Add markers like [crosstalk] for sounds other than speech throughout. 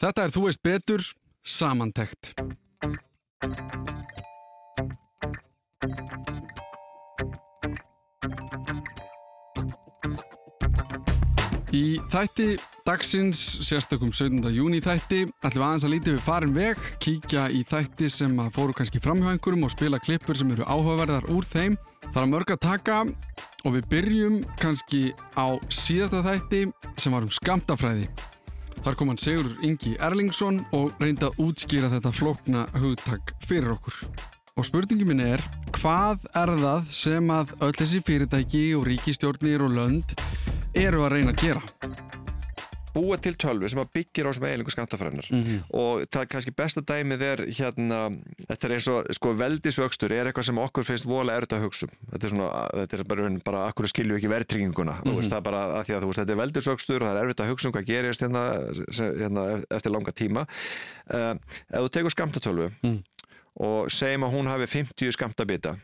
Þetta er Þú veist betur, samantekt. Í þætti dagsins, sérstökum 17. júni þætti, ætlum við aðeins að lítið við farin veg, kíkja í þætti sem að fóru kannski framhjá einhverjum og spila klippur sem eru áhugaverðar úr þeim. Það er mörg að taka og við byrjum kannski á síðasta þætti sem var um skamtafræði. Þar kom hann Sigur Ingi Erlingsson og reyndi að útskýra þetta flókna hugtak fyrir okkur. Og spurningi minn er, hvað er það sem að öll þessi fyrirtæki og ríkistjórnir og lönd eru að reyna að gera? Búa til tölvu sem að byggja á sem eiginlega skamtafræðinar mm -hmm. og það er kannski besta dæmið er hérna, þetta er eins og sko veldisvöxtur er eitthvað sem okkur finnst vola erut að hugsa um. þetta er svona, þetta er bara, bara akkur skilju ekki verðtrygginguna mm -hmm. það er bara að því að þú veist, þetta er veldisvöxtur og það er erut að hugsa um hvað gerist hérna, hérna eftir langa tíma uh, ef þú tegur skamtatölvu mm. og segjum að hún hafi 50 skamtabita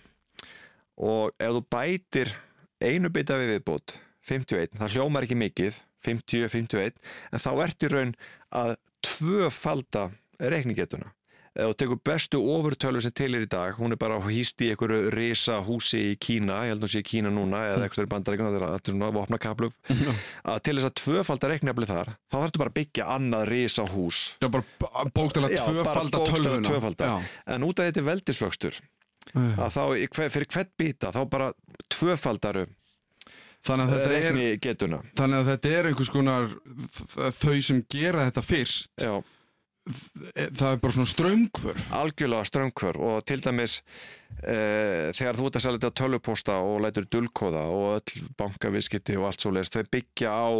og ef þú bætir einu bita við viðbót 51, það hljómar ekki mikið 50, 51 en þá ert í raun að tvöfalda reikningetuna og tekur bestu ofurtölu sem til er í dag hún er bara hýst í einhverju risa húsi í Kína, ég held að hún sé í Kína núna eða mm. eitthvað í bandaríkuna, þetta er svona vopna kaplu að til þess að tvöfalda reiknefli þar þá þarfst þú bara að byggja annað risa hús Já, bara bókstala tvöfalda tölvuna. tvöfalda. En út af þetta veldisvöxtur að þá fyrir hvert býta þá bara tvöfaldaru Þannig að, er, þannig að þetta er einhvers konar þau sem gera þetta fyrst. Já. það er bara svona ströngfur algjörlega ströngfur og til dæmis e, þegar þú ert að selja þetta tölvuposta og lætur dulkóða og öll bankaviskiti og allt svo leiðist þau byggja á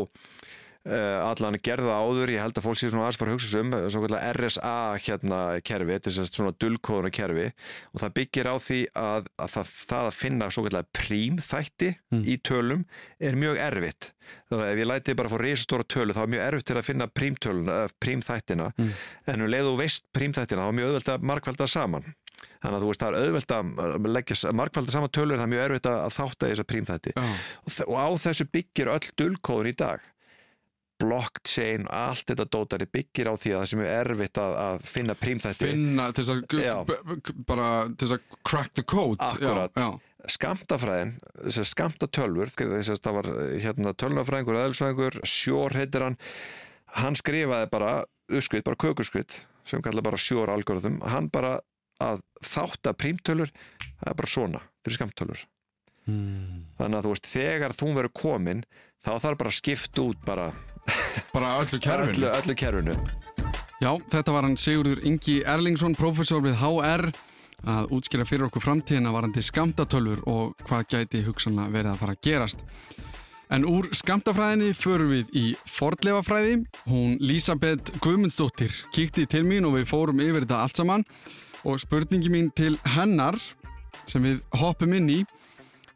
allan gerða áður, ég held að fólk sé svona aðeins fara að hugsa um, svo kallar RSA hérna kerfi, þetta er svona dullkóðuna kerfi og það byggir á því að, að það, það að finna svo kallar prímþætti mm. í tölum er mjög erfitt þá ef ég læti bara að fá reysastóra tölu þá er mjög erfitt til að finna prímþættina mm. en um leið og veist prímþættina þá er mjög auðvelt að markvelda saman þannig að þú veist það er auðvelt að leggja markvelda saman tölur það er mjög erfitt að þátta þessa prímþætti oh. og, og á þessu byggir öll dullkóðun í dag blockchain, allt þetta dótari byggir á því að það sem er erfitt að, að finna prímþætti. Finna til þess að bara til þess að crack the code. Akkurat, skamtafræðin skamtatölfur, þess að það var hérna, tölnafræðingur, aðelsfræðingur sjór heitir hann hann skrifaði bara uppskritt, bara kökurskritt sem kallar bara sjór algoritm hann bara að þátt að prímtölur það er bara svona, fyrir skamtölur hmm. þannig að þú veist, þegar þú verður komin þá þarf bara að skipta út bara bara öllu kerfinu öllu, öllu kerfinu Já, þetta var hann Sigurður Ingi Erlingsson professor við HR að útskýra fyrir okkur framtíðina varandi skamtatölfur og hvað gæti hugsanlega verið að fara að gerast En úr skamtafræðinni förum við í fordlefafræði. Hún Lísabeth Guðmundsdóttir kíkti til mín og við fórum yfir þetta allt saman og spurningi mín til hennar sem við hoppum inn í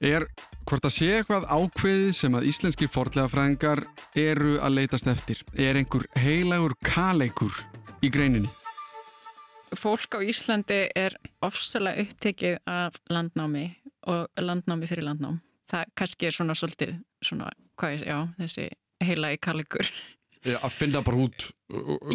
er hvort að sé eitthvað ákveði sem að íslenski fordlegafræðingar eru að leytast eftir. Er einhver heilagur kaleikur í greininni? Fólk á Íslandi er ofsalega upptekið af landnámi og landnámi fyrir landnám. Það kannski er svona svolítið, svona, hvað er, já, þessi heilagi kaleikur. Að finna bara út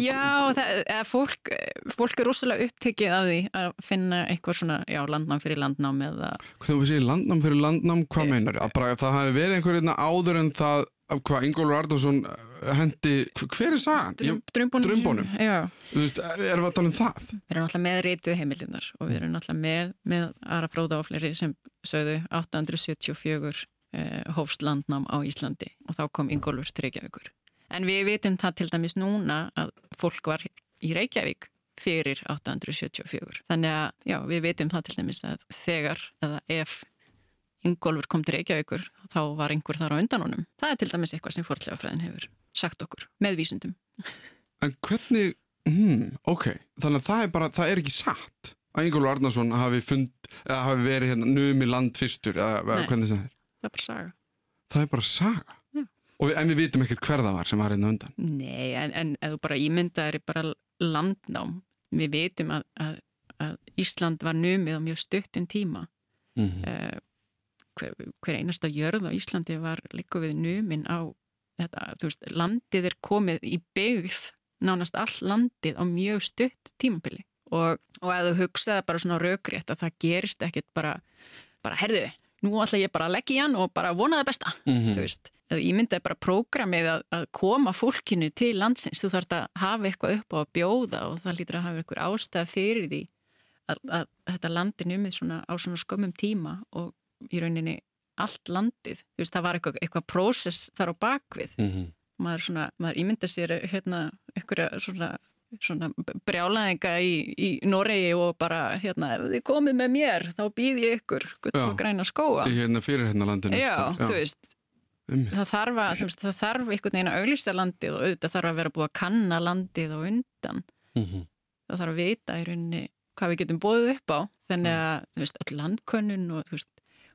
Já, það, fólk, fólk er rosalega upptekið af því að finna eitthvað svona, já, landnám fyrir landnám eða... Þegar við séum landnám fyrir landnám, hvað meinar það? Bara það hafi verið einhver einna áður en það hvað Ingólfur Ardarsson eh, hendi, hver er það? Drömbónum Já Þú veist, erum við að tala um það? Við erum alltaf með reytu heimildinar og við erum alltaf með, með aðra fróða og fleiri sem sögðu 874 eh, hófst landnám á Íslandi og þá kom Ingólfur til Reykjavíkur En við vitum það til dæmis núna að fólk var í Reykjavík fyrir 874. Þannig að já, við vitum það til dæmis að þegar eða ef Ingólfur kom til Reykjavíkur þá var einhver þar á undan honum. Það er til dæmis eitthvað sem forðlegafræðin hefur sagt okkur með vísundum. En hvernig, hmm, ok, þannig að það er bara, það er ekki satt að Ingólfur Arnarsson hafi, fund, hafi verið hérna numi land fyrstur, eða hvernig það er? Það er bara saga. Það er bara saga? Og við, en við vitum ekkert hver það var sem var hérna undan. Nei, en, en ef þú bara ímyndaður bara landnám, við vitum að, að, að Ísland var numið á mjög stuttin tíma. Mm -hmm. uh, hver, hver einasta jörð á Íslandi var líka við numin á þetta, þú veist, landið er komið í byggð nánast all landið á mjög stutt tímabili og, og að þú hugsaði bara svona raugrétt að það gerist ekkit bara, bara herðu, nú ætla ég bara að leggja í hann og bara vona það besta, mm -hmm. þú veist ég myndaði bara prógramið að, að koma fólkinu til landsins, þú þarf að hafa eitthvað upp á að bjóða og það lítur að hafa eitthvað ástæð fyrir því að, að, þetta landin umið svona á svona skömmum tíma og í rauninni allt landið, þú veist, það var eitthvað, eitthvað prósess þar á bakvið mm -hmm. maður svona, maður ímynda sér hérna eitthvað svona svona brjálæðinga í, í Noregi og bara hérna, ef þið komið með mér þá býð ég ykkur gutt og græna skóa í hérna fyrir hérna landinu já, já. þú veist um. það þarf að, veist, það þarf einhvern veginn að auglýsta landið og auðvitað þarf að vera búið að kanna landið og undan mm -hmm. það þarf að vita í rauninni hvað við getum bóðið upp á þannig mm. að, þú veist, öll landkönnun og þú veist,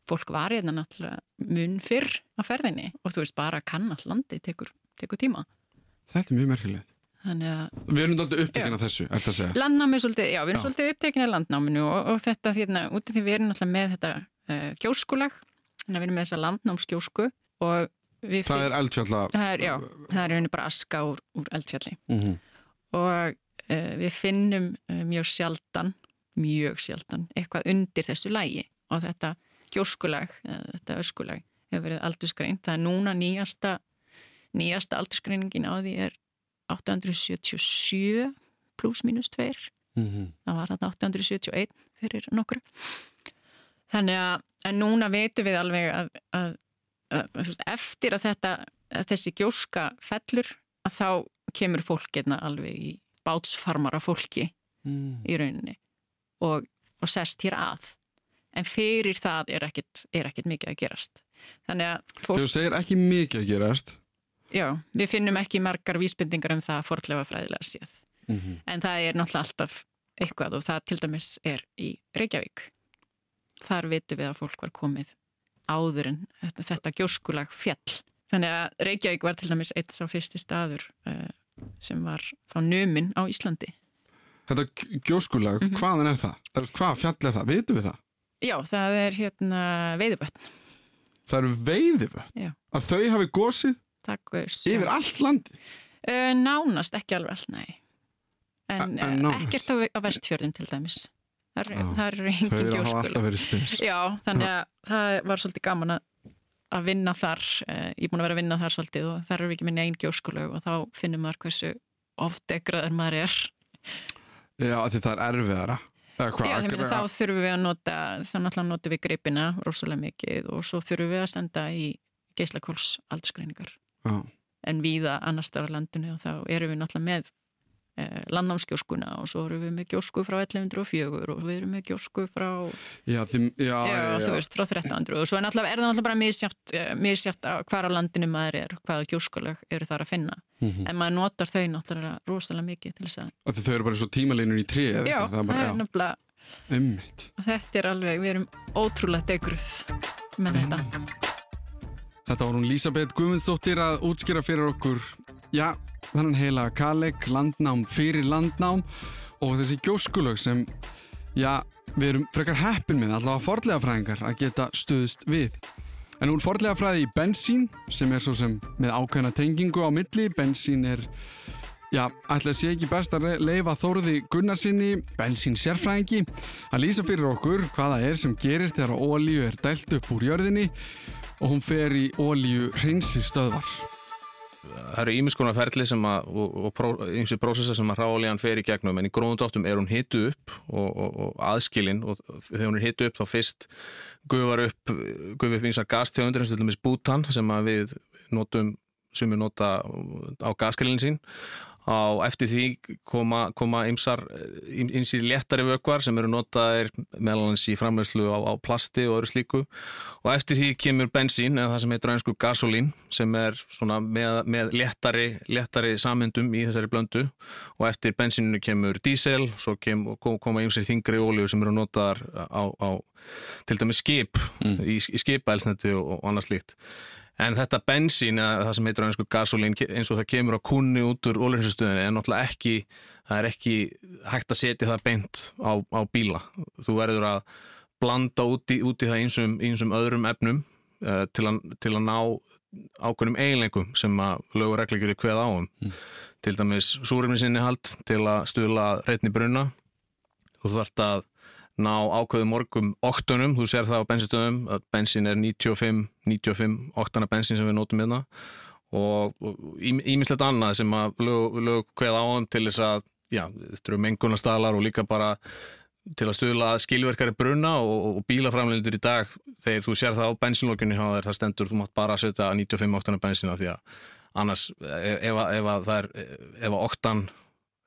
fólk var hérna náttúrulega mun fyrr á ferðinni og þú veist, bara að kanna landið tekur, tekur tíma Þetta er mjög merkilegt Við erum alltaf upptekinn af þessu, ert að segja Landnámi er svolítið, já, við erum já. svolítið upptekinn af landnáminu og, og þetta, hérna, út af því við erum alltaf með þetta uh, kjóskulag þannig að við erum með þessa landnámskjósku og við Það er eldfjalla það er, Já, það er bara aska úr, úr eldfjalli. Mm -hmm. og uh, við finnum uh, mjög sjaldan mjög sjaldan eitthvað undir þessu lægi og þetta kjóskulag þetta öskulag hefur verið aldursgreint það er núna nýjasta nýjasta aldursgreiningin á því er 877 pluss mínus 2 mm -hmm. það var þetta 871 fyrir nokkru. Þannig að, núna veitum við alveg að, að eftir að þetta að þessi gjóska fellur að þá kemur fólk einna hérna alveg í bátsfarmara fólki mm. í rauninni og, og sest hér að en fyrir það er ekkit, er ekkit mikið að gerast þannig að fólk... Þegar þú segir ekki mikið að gerast Já, við finnum ekki margar vísbendingar um það forðlega fræðilega séð. Mm -hmm. En það er náttúrulega alltaf eitthvað og það til dæmis er í Reykjavík. Þar vitum við að fólk var komið áður en þetta, þetta gjóskulag fjall. Þannig að Reykjavík var til dæmis eitt sá fyrsti staður uh, sem var þá nömin á Íslandi. Þetta gjóskulag, mm -hmm. hvaðan er það? Hvað fjall er það? Vitum við það? Já, það er hérna veiðubötn. Það eru veiðubötn? Já. Að þau hafi gósið? Takkus. Yfir allt landi? Uh, nánast, ekki alveg allt, nei. En, en uh, ekkert á, á vestfjörðin til dæmis. Það eru engin gjóskul. Þau hafa alltaf verið spils. Já, þannig að það var svolítið gaman að vinna þar. Uh, ég er búin að vera að vinna þar svolítið og þar eru ekki minni einn gjóskulu og þá finnum maður hversu ofdegraður maður er. Já, því það er erfiðara. Já, þeimlega, þá þurfum við að nota, þannig að notum við greipina rosalega mikið og svo þurfum við að stenda í geislakóls aldursgreiningar Já. en viða annar starf landinu og þá erum við náttúrulega með eh, landnámskjóskuna og svo erum við með gjósku frá 1104 og við erum með gjósku frá já, þim, já, þú veist, frá 1300 og svo er, er það náttúrulega bara misjátt eh, misjátt hvar á landinu maður er hvaða gjóskuleg eru þar að finna. Mm -hmm. en maður notar þau náttúrulega rosalega mikið til þess að Þau eru bara svo tímaleinur í tri Já, það er bara, náttúrulega Þetta er alveg, við erum ótrúlega degruð með þetta. Þetta var hún Lísabeth Guðmundsdóttir að útskýra fyrir okkur, já, þannig heila Kaleg, landnám fyrir landnám og þessi gjóskulög sem, já, við erum frekar heppin með, allavega forlega fræðingar að geta stuðst við. En úr forlega fræði í bensín, sem er svo sem með ákveðna tengingu á milli, bensín er, já, ætla að sé ekki best að leifa Þóruði Gunnarsinni, bensín sérfræðingi, að lýsa fyrir okkur hvaða er sem gerist þegar ólíu er dælt upp úr jörðinni og hún fer í ólíu hreinsi stöðvar. Það eru ímiðskonar ferli sem að, og, og eins og prósessa sem að ráolíjan fer í gegnum en í gróðundáttum er hún hitu upp og, og, og aðskilinn og þegar hún er hitu upp þá fyrst gufar upp, gufar upp einsar gastjóðundur eins og til dæmis bútan sem við notum, sem við nota á gaskilinn sín á eftir því koma, koma ymsar ymsir léttari vökvar sem eru notaðir meðalans í framlegslu á, á plasti og öðru slíku. Og eftir því kemur bensín eða það sem heitir einsku gasolín sem er með, með léttari, léttari samendum í þessari blöndu. Og eftir bensíninu kemur dísel svo kem, koma ymsir þingri ólíu sem eru notaðar á, á til dæmis skip mm. í, í skipaelsneti og, og annað slíkt En þetta bensín, eða það sem heitir einsku gasolín, eins og það kemur á kunni út úr ólurinsastöðinu, er náttúrulega ekki, það er ekki hægt að setja það beint á, á bíla. Þú verður að blanda út í, út í það einsum, einsum öðrum efnum uh, til, að, til að ná ákveðnum eiginleikum sem að lögur reglugjur í hveð áum mm. til dæmis súrumnisinni hald til að stuðla reytni brunna þú þarfst að ná ákveðum morgum oktunum, þú sér það á bensinstöðum að bensin er 95 95 oktana bensin sem við nótum hérna. Og ímislegt annað sem að lög, lög hveð áum til þess að já, þetta eru mengunarstalar og líka bara til að stuðla skilverkari bruna og, og bílaframlendur í dag þegar þú sér það á bensinlokjunni það stendur, þú mátt bara setja 95 oktana bensina því að annars það er ef að oktan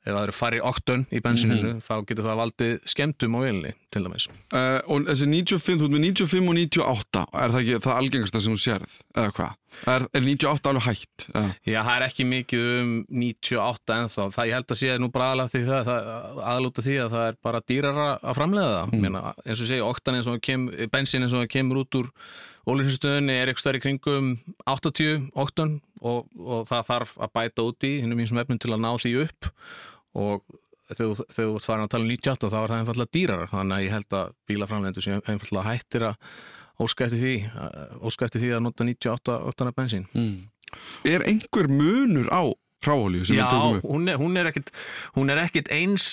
ef það eru farið oktun í bensininu mm -hmm. þá getur það valdið skemmtum á vilni til dæmis. Uh, og þessi 95, þú veit með 95 og 98 er það ekki það algengasta sem þú sérð eða hvað? Er, er 98 alveg hægt? Uh. Já, það er ekki mikið um 98 ennþá. Það ég held að sé nú bara því það, það aðlúta því að það er bara dýrara að framlega það. Mm. Meina, eins og segja, oktan eins og kem, bensin eins og kemur út úr ólísinstöðunni er eitthvað stærri kringum 80 oktun og, og það þarf að bæta út í hennum eins og efnum til að ná því upp og þegar þú að tala um 98 þá er það einfallega dýrar þannig að ég held að bílaframlendur sem einfallega hættir að óska eftir því óska eftir því að nota 98 óttana bensín mm. Er einhver munur á ráolíu sem Já, við tökum upp? Já, hún, hún er er ekkit eins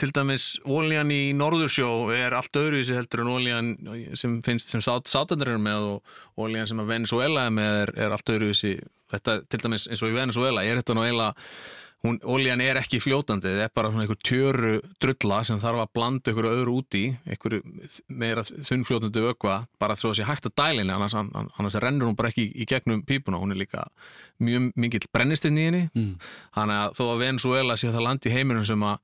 til dæmis ólíjan í Norðursjó er allt öðruvísi heldur en ólíjan sem finnst sem sátandur er með og ólíjan sem að Venezuela er með er, er allt öðruvísi þetta til dæmis eins og í Venezuela er þetta nú eiginlega hún, oljan er ekki fljótandi, þetta er bara svona einhver tjöru drulla sem þarf að blanda einhverju öðru úti, einhverju meira þunnfljótandi ökva, bara svo að sé hægt að dælinni, annars, annars rennur hún bara ekki í, gegnum pípuna, hún er líka mjög mikill brennistinn í henni mm. þannig að þó að Venezuela sé það land í heiminum sem að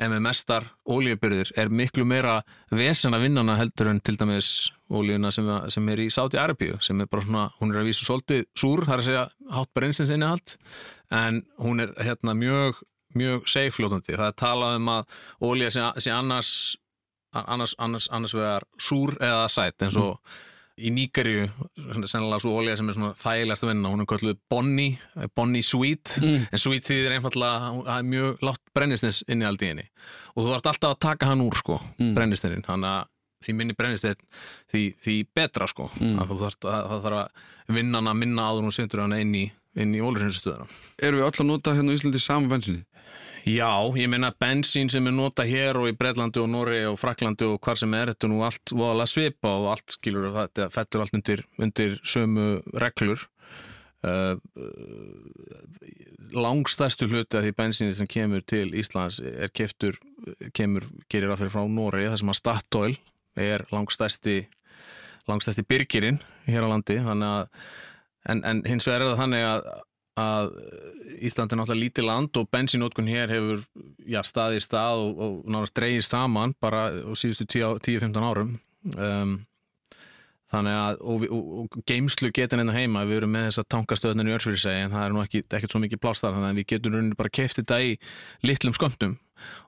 MMS-tar óljubyrðir er miklu meira vesen að vinnana heldur en til dæmis óljuna sem, sem er í Sáti Arabíu sem er bara svona, hún er að vísu svolítið súr, það er að segja hátt breynsins innihald en hún er hérna mjög mjög seifljótandi, það er talað um að ólja sé annars annars, annars, annars vegar súr eða sætt eins og mm í Nýgarju, sennilega svo ólíða sem er svona þægilegast að vinna, hún er kallið Bonnie, Bonnie Sweet mm. en Sweet einfallega að það er mjög látt brennistins inn í í henni og þú þarfst alltaf að taka hann úr sko mm. brennistinin, þannig að því minni brennistinn því, því betra sko mm. að þú þarfst að, þarf að vinna hann að minna áður og sendur hann inn í, í ólíðsinstöðuna Erum við öll að nota hérna í Íslandi saman bensinni? Já, ég meina bensín sem er nota hér og í Breitlandi og Nóri og Fraklandi og hvar sem er, þetta nú allt voðalega svipa og allt, skilur, þetta fellur allt undir, undir sömu reglur. Uh, langstæstu hluti af því bensíni sem kemur til Íslands er keftur, kemur, gerir að fyrir frá Nóri, það sem að Statoil er langstæsti, langstæsti byrgirinn hér á landi, að, en, en hins vegar er það þannig að að Íslandi er náttúrulega lítið land og bensínótkun hér hefur já, staðið í stað og, og náttúrulega dreyið saman bara á síðustu 10-15 árum. Um, þannig að og, og, og geimslu getur hérna heima við erum með þessa tankastöðnir í örfyrirsegi en það er nú ekki, ekkert svo mikið plástar þannig að við getum rauninni bara keft þetta í litlum sköndum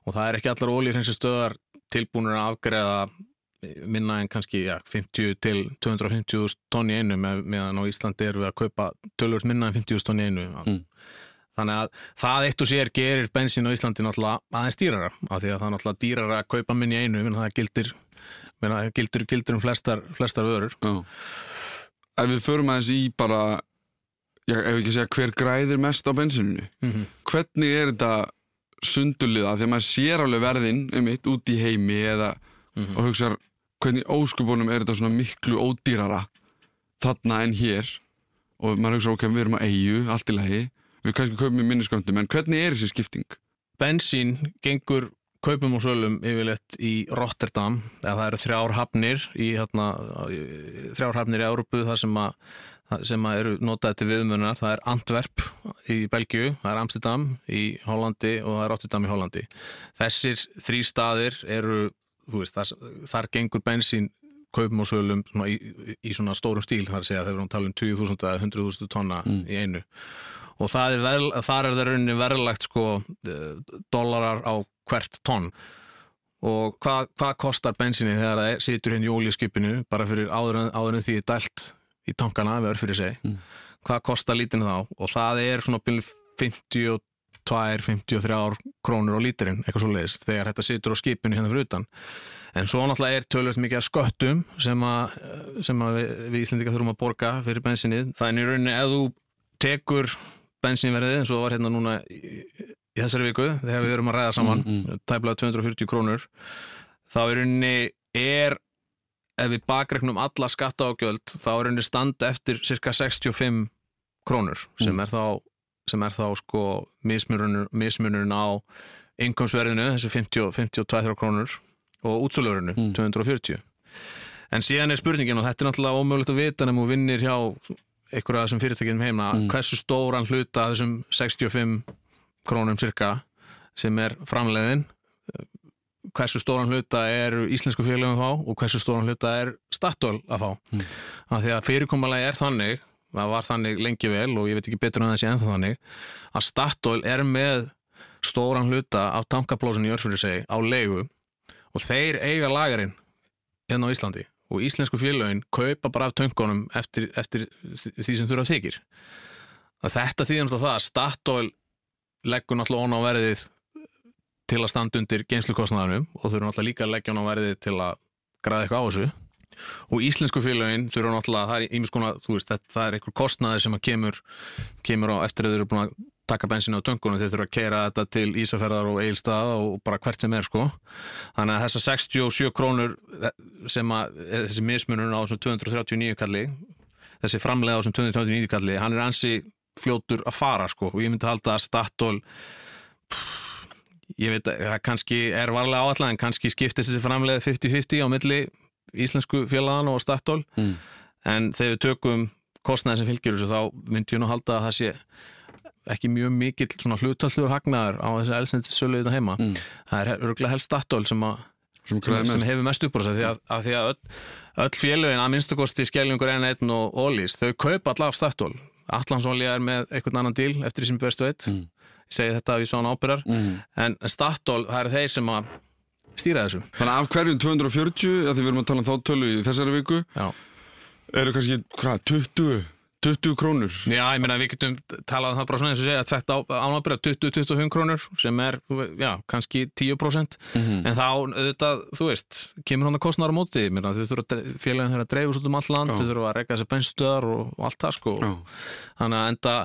og það er ekki allar ólýrhensi stöðar tilbúinur að afgreða minna en kannski ja, 50 til 250.000 tónn í einu með, meðan á Íslandi er við að kaupa tölvöld minna en 50.000 tónn í einu mm. þannig að það eitt og sér gerir bensin á Íslandi náttúrulega aðeins dýrara af því að það er náttúrulega dýrara að kaupa minni í einu en það gildir, gildir, gildir um flestar, flestar vörur Já. Ef við förum aðeins í bara ég hef ekki að segja hver græðir mest á bensininu mm -hmm. hvernig er þetta sundulliða því að maður sér alveg verðin um mitt út í heimi eða mm -hmm. og hugsaður hvernig óskupunum er þetta svona miklu ódýrara þarna en hér? Og maður hugsa ok, við erum að eigu, allt í lagi. Við kannski kaupum í minnisköndum, en hvernig er þessi skipting? Bensín gengur kaupum og sölum yfirleitt í Rotterdam, eða það eru þrjárhafnir í hérna, þrjárhafnir í Árupu þar sem að sem eru notaði til viðmjönar það er Antwerp í Belgiu það er Amsterdam í Hollandi og það er Rotterdam í Hollandi. Þessir þrý staðir eru veist, þar, þar gengur bensín kaupum og sölum svona í, í svona stórum stíl þar að segja þegar við erum að tala um 20.000 eða 100.000 tonna mm. í einu og er vel, þar er það rauninni verðilegt sko eh, dólarar á hvert tonn og hvað hva kostar bensinni þegar það situr hérna í ólískipinu bara fyrir áður en, áður en því dælt í tankana við örfyrir seg mm. hvað kostar lítinu þá og það er svona 50 2,53 krónur á lítirinn, eitthvað svo leiðist, þegar þetta situr á skipinu hérna fyrir utan. En svo náttúrulega er tölvöld mikið að sköttum sem, að, sem að við, við Íslandika þurfum að borga fyrir bensinnið. Þannig í rauninni, ef þú tekur bensinverðið, eins og það var hérna núna í, í þessari viku, þegar við erum að ræða saman, mm, mm. tæmlega 240 krónur, þá í rauninni er, ef við bakreiknum alla skatta ágjöld, þá er rauninni standa eftir cirka 65 krónur, sem mm. er þá sem er þá sko mismunurinn á innkomstverðinu, þessi 50, 52 krónur og útsölurinu, mm. 240 en síðan er spurningin og þetta er náttúrulega ómögulegt að vita nefnum og vinnir hjá einhverja af þessum fyrirtækjum heima mm. hversu stóran hluta þessum 65 krónum cirka sem er framleiðin hversu stóran hluta er íslensku félagum að fá og hversu stóran hluta er startól að fá mm. af því að fyrirkommalagi er þannig það var þannig lengi vel og ég veit ekki betur en sé ennþá þannig að Statoil er með stóran hluta af tankaplósun í örfyrir segi á leigu og þeir eiga lagarinn hérna á Íslandi og íslensku félagin kaupa bara af töngunum eftir, eftir því sem þurfa þykir. Að þetta þýðum það að Statoil leggur náttúrulega ón á verðið til að standa undir geinslukostnaðanum og þurfa náttúrulega líka að leggja ón á verðið til að græða eitthvað á þessu og íslensku félagin þurfa náttúrulega, það er ímiskona veist, það er einhver kostnaði sem kemur kemur á eftir að þau eru búin að taka bensinu á töngunum, þeir þurfa að keira þetta til Ísafjörðar og Eilstað og bara hvert sem er sko. þannig að þessa 67 krónur sem að þessi mismunur á þessum 239 kalli þessi framlega á þessum 239 kalli hann er ansi fljótur að fara sko og ég myndi halda að Statoil ég veit að kannski er varlega áallega en kannski skiptist þessi framlega 50-50 á milli íslensku félagan og Statoil mm. en þegar við tökum kostnæði sem fylgjur þessu þá myndi ég nú halda að það sé ekki mjög mikill hlutallur hagnaðar á þessi elsendisölu þetta heima mm. það er örgulega helst Statoil sem, sem, sem, sem hefur mest upp á þessu því að, að, því að öll, öll félögin að minnstakosti Skellingur, N1 og Ólís þau kaupa alltaf Statoil Allansóli er með einhvern annan díl eftir því sem bestu veit mm. ég segi þetta að við svona ábyrjar mm. en Statoil það er þeir sem að stýra þessu. Þannig að af hverjum 240, að því við erum að tala um þá tölu í þessari viku, Já. eru kannski, hvað, 20 20 krónur. Já, ég meina við getum talað um það bara svona eins og segja að þetta ánábyrða 20-25 krónur sem er, já, kannski 10% mm -hmm. en þá, auðvitað, þú veist kemur hann að kostna ára móti meina, þau þurfa félagin þeirra að dreifu svolítið um all land þau þurfa að reyka þessi bennstöðar og, allt það sko. Já. þannig að enda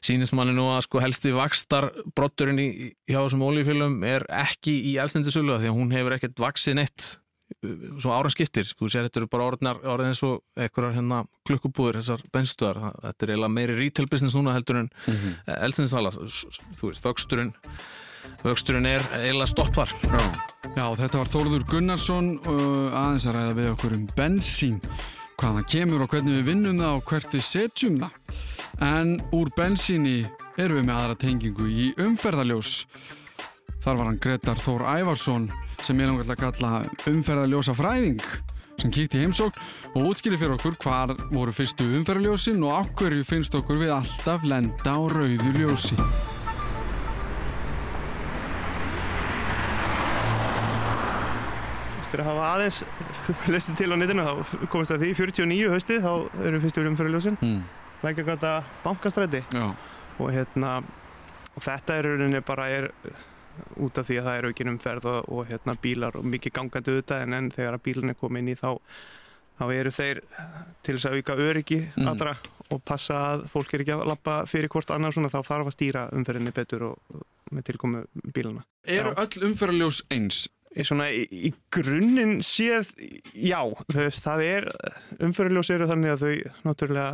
sínist manni nú að sko helsti vakstar brotturinn í, hjá þessum ólífélagum er ekki í elstendisölu því að hún hefur ekkert vaksið neitt svo ára skiptir, þú sér þetta eru bara orðinar, orðin eins og einhverjar hérna klukkubúður, þessar benstuðar, þetta er eiginlega meiri retail business núna heldur en mm -hmm. eldsininsala, þú veist, vöxturinn vöxturinn er eiginlega stoppar. Já, Já þetta var Þórður Gunnarsson uh, aðeins að ræða við okkur um bensín. Hvað það kemur og hvernig við vinnum það og hvert við setjum það. En úr bensíni erum við með aðra tengingu í umferðaljós Þar var hann Gretar Þór Ævarsson sem ég langar að kalla umferðarljósa fræðing sem kíkti heimsókn og útskýri fyrir okkur hvar voru fyrstu umferðarljósin og ákverju finnst okkur við alltaf lenda á rauðu ljósi. Að hafa aðeins listið til á netinu þá komist það því 49 haustið þá eru fyrstu umferðarljósin mm. lækja gata bankastræti og hérna og þetta er rauninni bara er út af því að það er aukin umferð og, og hérna, bílar og mikið gangandi auðvitað en, en þegar að bílun er komið inn í þá þá eru þeir til þess að auka öryggi mm. allra og passa að fólk er ekki að lappa fyrir hvort annars þá þarf að stýra umferðinni betur og, og með tilkomu bíluna. Eru öll umferðarljós eins? Svona, í, í grunninn séð, já, veist, það er, umferðarljós eru þannig að þau náttúrulega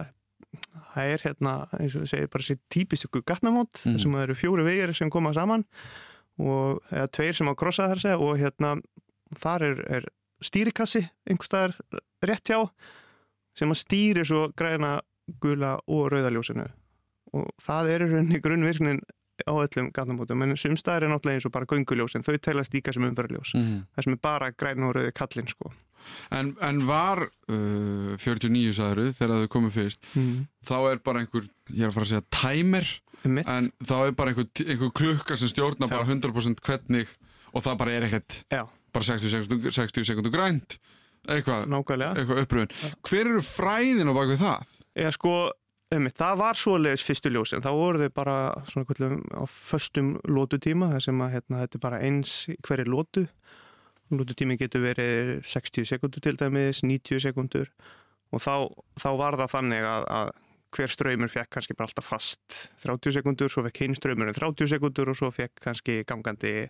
það er hérna, eins og við segjum bara sér típistöku gatnamót mm. sem eru fjóru vegir sem koma saman og eða tveir sem á krossa þar segja og hérna þar er, er stýrikassi einhver staðar rétt hjá sem að stýri svo græna gula og rauðaljósinu og það er í rauninni grunnvirknin á öllum gatnamótum, en sumstaðar er náttúrulega eins og bara gönguljósin, þau telast líka sem umverðljós mm. það sem er bara græna og rauði kallin sko. en, en var uh, 49 sagður þegar þau komið fyrst mm. þá er bara einhver, ég er að fara að segja tæmer Mitt. en þá er bara einhver, einhver klukka sem stjórna bara 100% hvernig og það bara er ekkert Já. bara 60, 60 sekundur grænt eitthvað, eitthvað uppröðun hver eru fræðin á bakvið það? Ég sko, Um, það var svoleiðis fyrstu ljósin, þá voru þau bara svona kvöldum á föstum lótutíma þar sem að hérna, þetta er bara eins hverju lótu. Lótutími getur verið 60 sekundur til dæmis, 90 sekundur og þá, þá var það þannig að, að hver ströymur fekk kannski bara alltaf fast 30 sekundur, svo fekk hinn ströymurinn 30 sekundur og svo fekk kannski gangandi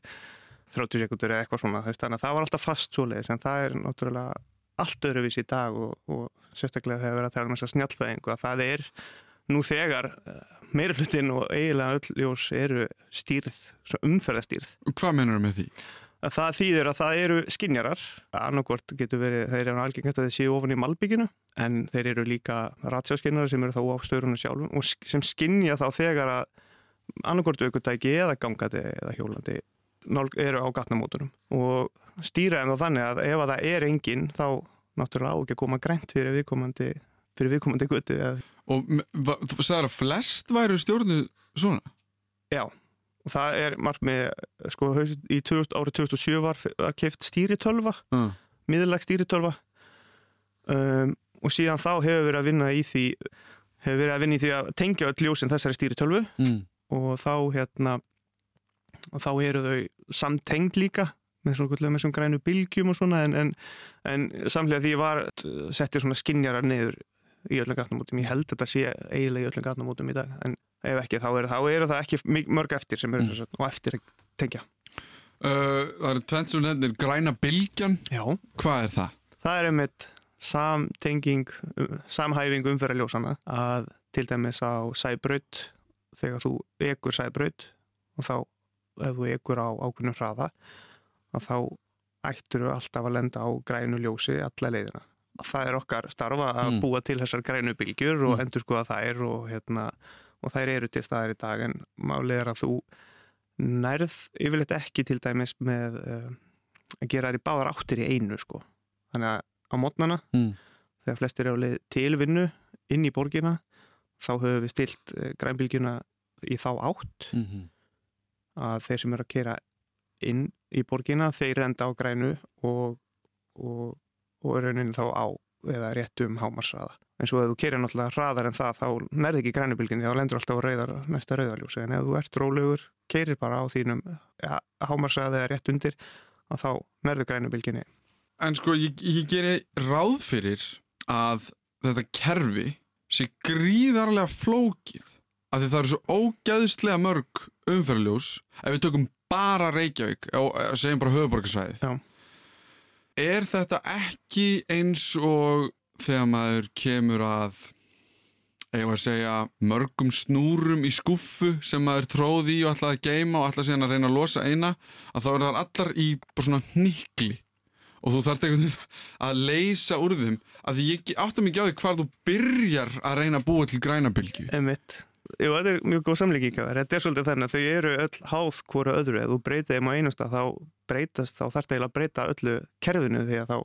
30 sekundur eða eitthvað svona þannig að það var alltaf fast svoleiðis en það er náttúrulega allt öðruvís í dag og, og sérstaklega þegar við erum að tala um þessa snjálfæðingu að það er nú þegar eh, meirulutin og eiginlega öll ljós eru stýrð, umferðastýrð. Hvað menur það með því? Að það þýðir að það eru skinjarar, annarkort getur verið, þeir eru algengast að þeir séu ofan í malbygginu en þeir eru líka ratsjáskinjarar sem eru þá á störunum sjálfum og sem skinja þá þegar að annarkort aukutæki eða gangandi eða hjólandi eru á gatnamótunum. Og stýra en þá þannig að ef að það er engin þá náttúrulega á ekki að koma grænt fyrir viðkomandi fyrir viðkomandi gutti Og þú sagðar að flest væru stjórnu svona? Já, og það er margt með sko, í 2000, árið 2007 var, var keft stýritölva uh. miðurleg stýritölva um, og síðan þá hefur verið að vinna í því hefur verið að vinna í því að tengja öll ljósinn þessari stýritölvu mm. og þá hérna og þá eru þau samtengd líka með svona með grænu bylgjum og svona en, en, en samlega því var settið svona skinjarar niður í öllum gatnamótum, ég held að þetta sé eiginlega í öllum gatnamótum í dag, en ef ekki þá eru er það ekki mörg eftir sem eru mm. og eftir að tengja uh, Það eru tvent sem nefnir græna bylgjan Já. Hvað er það? Það er einmitt samtenging samhæfing umferðarljósana að til dæmis á sæbraut þegar þú ekur sæbraut og þá ef þú ekur á ákveðnum hraða að þá ættur þú alltaf að lenda á grænu ljósi alla leiðina. Það er okkar starfa að mm. búa til þessar grænu bylgjur og mm. endur skoða þær og, hérna, og þær eru til staðar í dag en málið er að þú nærð yfirleitt ekki til dæmis með uh, að gera þær í báðar áttir í einu sko. Þannig að á mótnana mm. þegar flestir eru á leið til vinnu inn í borgina þá höfum við stilt uh, grænbylgjuna í þá átt -hmm að þeir sem eru að kera inn í borgina, þeir enda á grænu og, og, og rauninni þá á eða rétt um hámarsraða. En svo ef þú kerir náttúrulega hraðar en það, þá nærði ekki grænubilginni, þá lendur alltaf á reyðar, næsta rauðaljósi. En ef þú ert rólegur, kerir bara á þínum ja, hámarsraða eða rétt undir, þá nærðu grænubilginni. En sko, ég, ég gerir ráð fyrir að þetta kerfi sé gríðarlega flókið að því það eru svo ógæðslega mörg umferðljós ef við tökum bara Reykjavík og segjum bara höfuborgarsvæði er þetta ekki eins og þegar maður kemur að eða að segja mörgum snúrum í skuffu sem maður tróði í og ætlaði að geima og ætlaði að reyna að losa eina að þá er það allar í bara svona nýkli og þú þarf einhvern veginn að leysa úr þeim að ég áttum ekki á því hvað þú byrjar að reyna að búa til grænabilgju Emitt Jú, þetta er mjög góð samlíking þetta er svolítið þannig að þau eru öll háð hvora öðru, ef þú breytið þeim á einasta þá breytast, þá þarf það eiginlega að breyta öllu kerfinu því að þá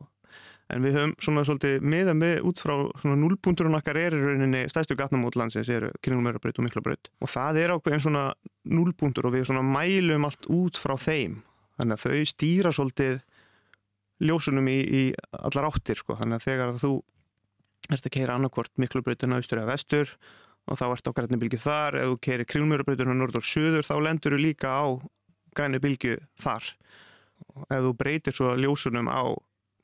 en við höfum svona svolítið miða með út frá svona núlbúndurinn okkar er í rauninni stæstu gatnamótlandsins eru kringlumörabraut og miklabraut. Og það er ákveðin svona núlbúndur og við svona mælum allt út frá þeim. Þannig að þau stýra svolítið ljósunum í, í allar áttir sko, þannig að þegar þú ert að keira annarkvort miklabrautina austur eða vestur og þá ert á græni bylgi þar ef þú kerir kringlumjörubreyturinn á nord og söður þá lendur þú líka á græni bylgi þar ef þú breytir svo ljósunum á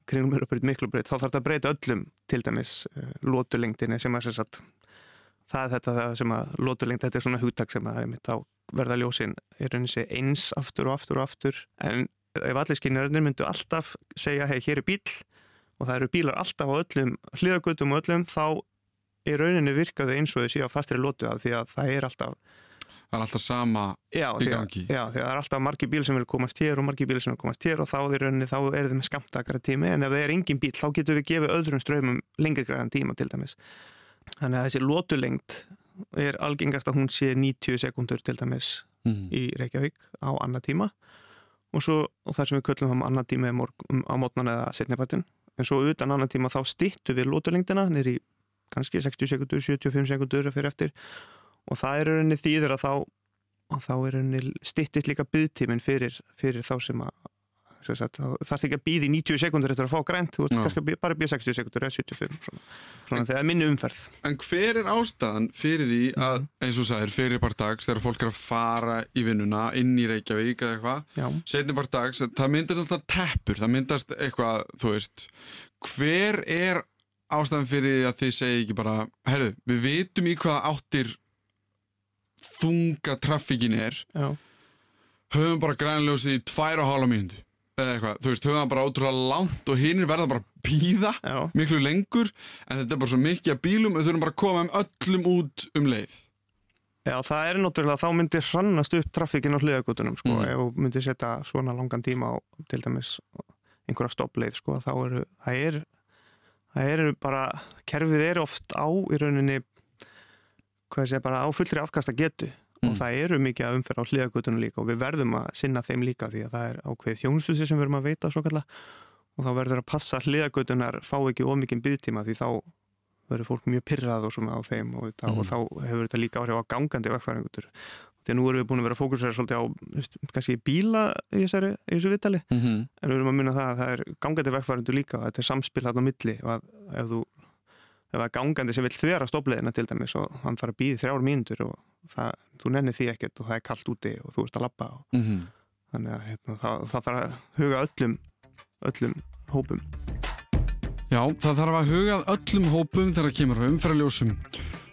kringlumjörubreyt miklubreyt þá þarf þetta að breyta öllum til dæmis uh, lótulengdini sem að sagt, það er þetta það sem að lótulengd þetta er svona húttak sem að þá verða ljósin er eins aftur og aftur og aftur. En ef allir skinnaröndin myndu alltaf segja hei hér er bíl og það eru bílar alltaf á öllum hliðagutum og öllum þá í rauninni virkaðu eins og þau séu á fastri lótu að því að það er alltaf Það er alltaf sama já, í gangi. Já, að það er alltaf margi bíl sem vil komast hér og margi bíl sem vil komast hér og þá er rauninni þá er þið með skamtakara tími. En ef það er engin bíl þá getur við gefið öðrum ströymum lengri græðan tíma til dæmis. Þannig að þessi lótulengt er algengast að hún sé 90 sekundur til dæmis mm. í Reykjavík á annað tíma. Og, svo, og þar sem við köllum um annað tíma á mótnan eða setnipartin en svo utan annað tíma þá stittu við lótulengtina nýri kannski 60 sekundur, 75 sekundur fyrir eftir og það er rauninni þýður að þá, að þá er rauninni stittist líka byggtíminn fyrir, fyrir þá sem að þarf ekki að býði 90 sekundur eftir að fá grænt, þú ert kannski bara að býða 60 sekundur eða 75 svona, svona þegar minni umferð. En hver er ástæðan fyrir því að, eins og þú sagðir, fyrir part dags þegar fólk er að fara í vinnuna inn í Reykjavík eða eitthvað, setni part dags það myndast alltaf teppur, það myndast eitthvað, þú veist. Hver er ástæðan fyrir því að þið segi ekki bara, herru, við vitum í hvaða áttir þunga traffíkin er já, höfum bara grænljósið í tvær og hálfa mínútu. Eða eitthvað, þú veist, höfum bara ótrúlega langt og hinnir verða bara að býða miklu lengur en þetta er bara svo mikið að bílum við þurfum bara að koma um öllum út um leið. Já, það er náttúrulega þá myndir hrannast upp traffíkin á hliðagutunum sko, Mm. ef myndir setja svona langan tíma á til dæmis einhverja stoppleið sko, þá eru, það er eru bara, kerfið er oft á í rauninni hvað segja, bara á fullri afkasta getu Mm. og það eru mikið að umferð á hliðagutunum líka og við verðum að sinna þeim líka því að það er ákveðið þjónustuði sem við erum að veita og þá verður að passa hliðagutunar fá ekki ómikinn byggtíma því þá verður fólk mjög pyrrað og svona á þeim og, þetta, Mm. og þá hefur þetta líka áhrif á gangandi vegfæringutur því að nú erum við búin að vera fókusera svolítið á kannski bíla í, þessari, í þessu viðtali mm -hmm. en við erum að minna það að það er gangandi vegfæringur líka og þetta er samspil þarna á milli og að ef þú það er gangandi sem vil þvera stofleðina til dæmis og hann þarf að býði þrjár mínútur og það, þú nennir því ekkert og það er kallt úti og þú ert að labba og þannig að hérna, það, það þarf að huga öllum öllum hópum. Já, það þarf að hugað öllum hópum þegar kemur á umferðarljósum.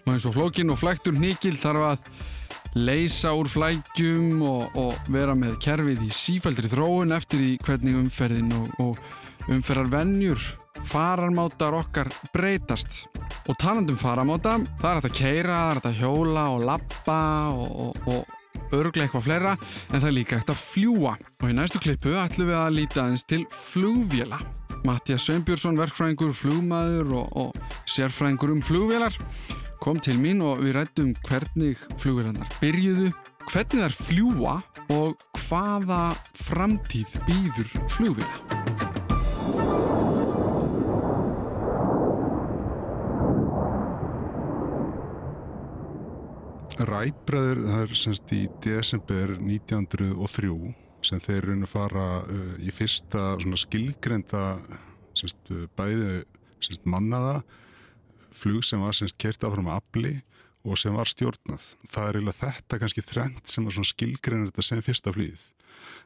Og eins og flókin og flæktur nýkil þarf að leysa úr flækjum og, og vera með kerfið í sífældri þróun eftir í hvernig umferðin og, og umferðarvenjur fararmátar okkar breytast. Og talandum fararmáta það er hægt að keira, það er hægt að hjóla og lappa og, og, og örglega eitthvað fleira en það er líka hægt að fljúa og í næstu klippu ætlum við að líta aðeins til flugvéla. Mattias Sveinbjörnsson, verkfræðingur, flugmaður og, og sérfræðingur um flugvélar kom til mín og við rættum hvernig flugvélarnar byrjuðu, hvernig þær fljúa og hvaða framtíð býður flugvéla. Rætbræður, það er semst í desember 1903 sem þeir raun að fara uh, í fyrsta skilgrenda semst, uh, bæði semst, mannaða flug sem var semst kert áfram að afli og sem var stjórnað. Það er eiginlega þetta kannski þrend sem skilgrenda þetta sem fyrsta flýð.